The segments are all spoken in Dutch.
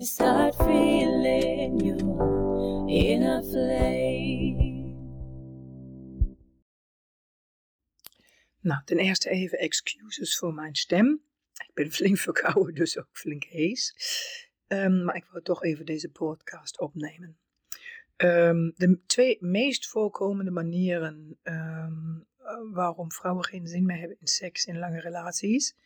and start feeling your inner flame. Nou, ten eerste even excuses voor mijn stem. Ik ben flink verkouden, dus ook flink hees. Ehm, maar ik wil toch even deze podcast opnemen. Ehm, de twee meest voorkomende manieren ehm, waarom vrouwen geen zin meer hebben in seks in lange relaties,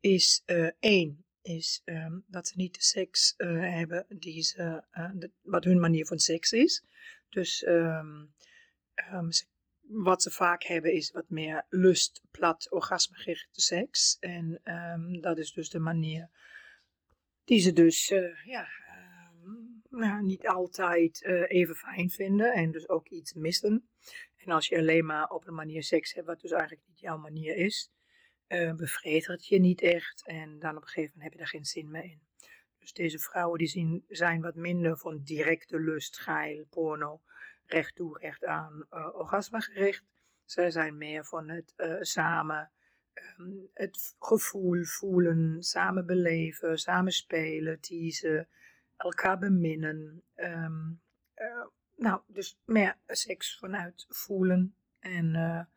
is uh, één, is dat ze niet de seks uh, hebben die ze, de, wat hun manier van seks is. Dus ze wat ze vaak hebben is wat meer lust, plat, orgasmegerichte seks. En dat is dus de manier die ze dus uh, ja, nou, niet altijd even fijn vinden en dus ook iets missen. En als je alleen maar op een manier seks hebt wat dus eigenlijk niet jouw manier is, uh, bevredigt je niet echt en dan op een gegeven moment heb je daar geen zin meer in. Dus deze vrouwen die zien, zijn wat minder van directe lust, geil, porno recht toe, recht aan uh, orgasme gericht. Zij zijn meer van het uh, samen, um, het gevoel voelen, samen beleven, samen spelen, teasen, elkaar beminnen. Uh, nou, dus meer seks vanuit voelen en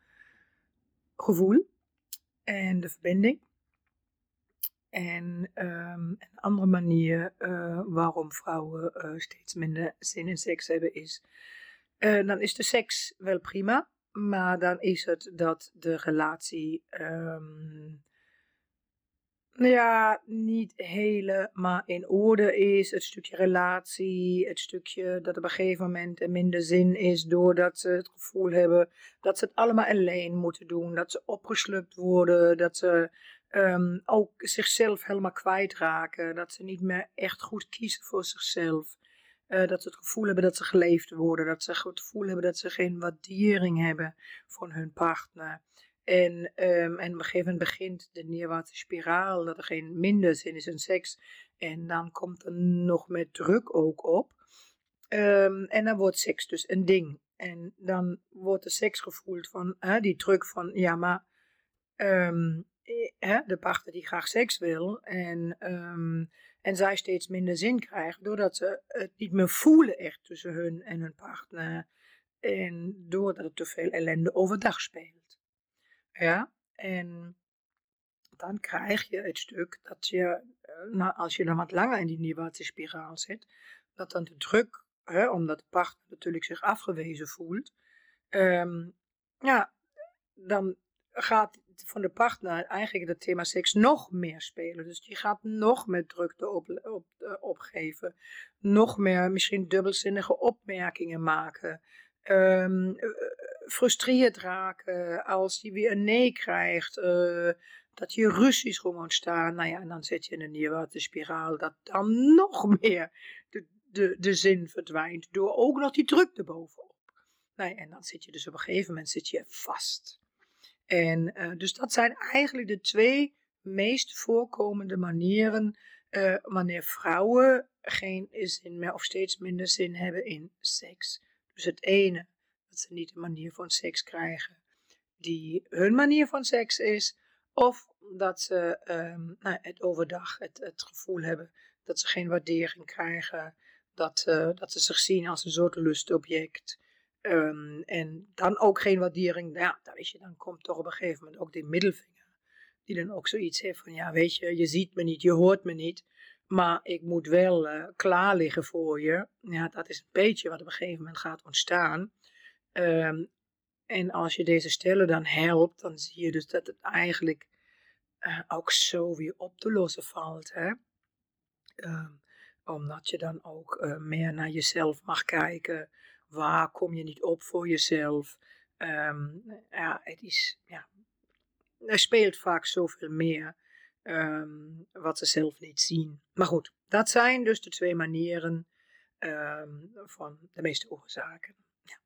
gevoel en de verbinding. En um, een andere manier uh, waarom vrouwen uh, steeds minder zin in seks hebben is uh, dan is de seks wel prima, maar dan is het dat de relatie um, ja, niet helemaal in orde is. Het stukje relatie, het stukje dat op een gegeven moment minder zin is doordat ze het gevoel hebben dat ze het allemaal alleen moeten doen. Dat ze opgeslukt worden, dat ze um, ook zichzelf helemaal kwijtraken. Dat ze niet meer echt goed kiezen voor zichzelf. Uh, dat ze het gevoel hebben dat ze geleefd worden. Dat ze het gevoel hebben dat ze geen waardering hebben van hun partner. En, um, en op een gegeven moment begint de neerwaartse spiraal. Dat er geen minder zin is in seks. En dan komt er nog meer druk ook op. Um, en dan wordt seks dus een ding. En dan wordt de seks gevoeld van uh, die druk van ja, maar um, eh, de partner die graag seks wil. En en zij steeds minder zin krijgen doordat ze het niet meer voelen echt tussen hun en hun partner. En doordat het te veel ellende overdag speelt. Ja, en dan krijg je het stuk dat je, eh, nou, als je dan wat langer in die neerwaartse zit, dat dan de druk, hè, omdat de partner natuurlijk zich afgewezen voelt, um, ja, dan gaat van de partner eigenlijk het thema seks nog meer spelen. Dus die gaat nog meer drukte op, uh, opgeven. Nog meer misschien dubbelzinnige opmerkingen maken. Um, frustreerd raken als je weer een nee krijgt. Uh, dat je ruzies gewoon ontstaan. Nou ja, en dan zit je in een neerwaartse spiraal. Dat dan nog meer de, de, de zin verdwijnt. Door ook nog die druk erbovenop. Nou en dan zit je dus op een gegeven moment zit je vast. En uh, dus dat zijn eigenlijk de twee meest voorkomende manieren uh, wanneer vrouwen geen zin meer of steeds minder zin hebben in seks. Dus het ene, dat ze niet een manier van seks krijgen die hun manier van seks is, of dat ze um, nou, het overdag het, het gevoel hebben dat ze geen waardering krijgen, dat, uh, dat ze zich zien als een soort lustobject. Um, en dan ook geen waardering. Ja, dan, weet je, dan komt toch op een gegeven moment ook die middelvinger. Die dan ook zoiets heeft van, ja weet je, je ziet me niet, je hoort me niet. Maar ik moet wel uh, klaar liggen voor je. Ja, dat is een beetje wat op een gegeven moment gaat ontstaan. Um, en als je deze stellen dan helpt, dan zie je dus dat het eigenlijk uh, ook zo weer op te lossen valt. Hè? Um, omdat je dan ook uh, meer naar jezelf mag kijken. Waar kom je niet op voor jezelf? Um, ja, het is, ja, er speelt vaak zoveel meer wat ze zelf niet zien. Maar goed, dat zijn dus de twee manieren ehm, van de meeste oorzaken.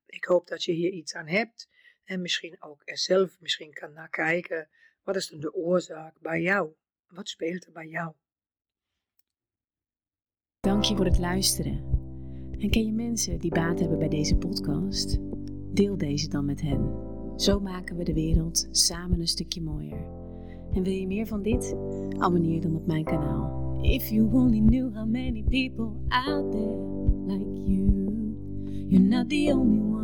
Ik hoop dat je hier iets aan hebt en misschien ook er zelf misschien kan naar kijken. Wat is dan de oorzaak bij jou? Wat speelt er bij jou? Dank je voor het luisteren. En ken je mensen die baat hebben bij deze podcast? Deel deze dan met hen. Zo maken we de wereld samen een stukje mooier. En wil je meer van dit? Abonneer dan op mijn kanaal. If you only knew how many people out there like you, you're not the only one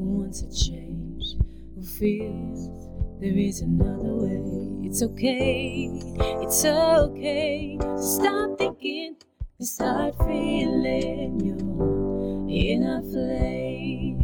wants a change, who feels there is another way. It's okay, it's okay. Stop thinking and start feeling your inner flame.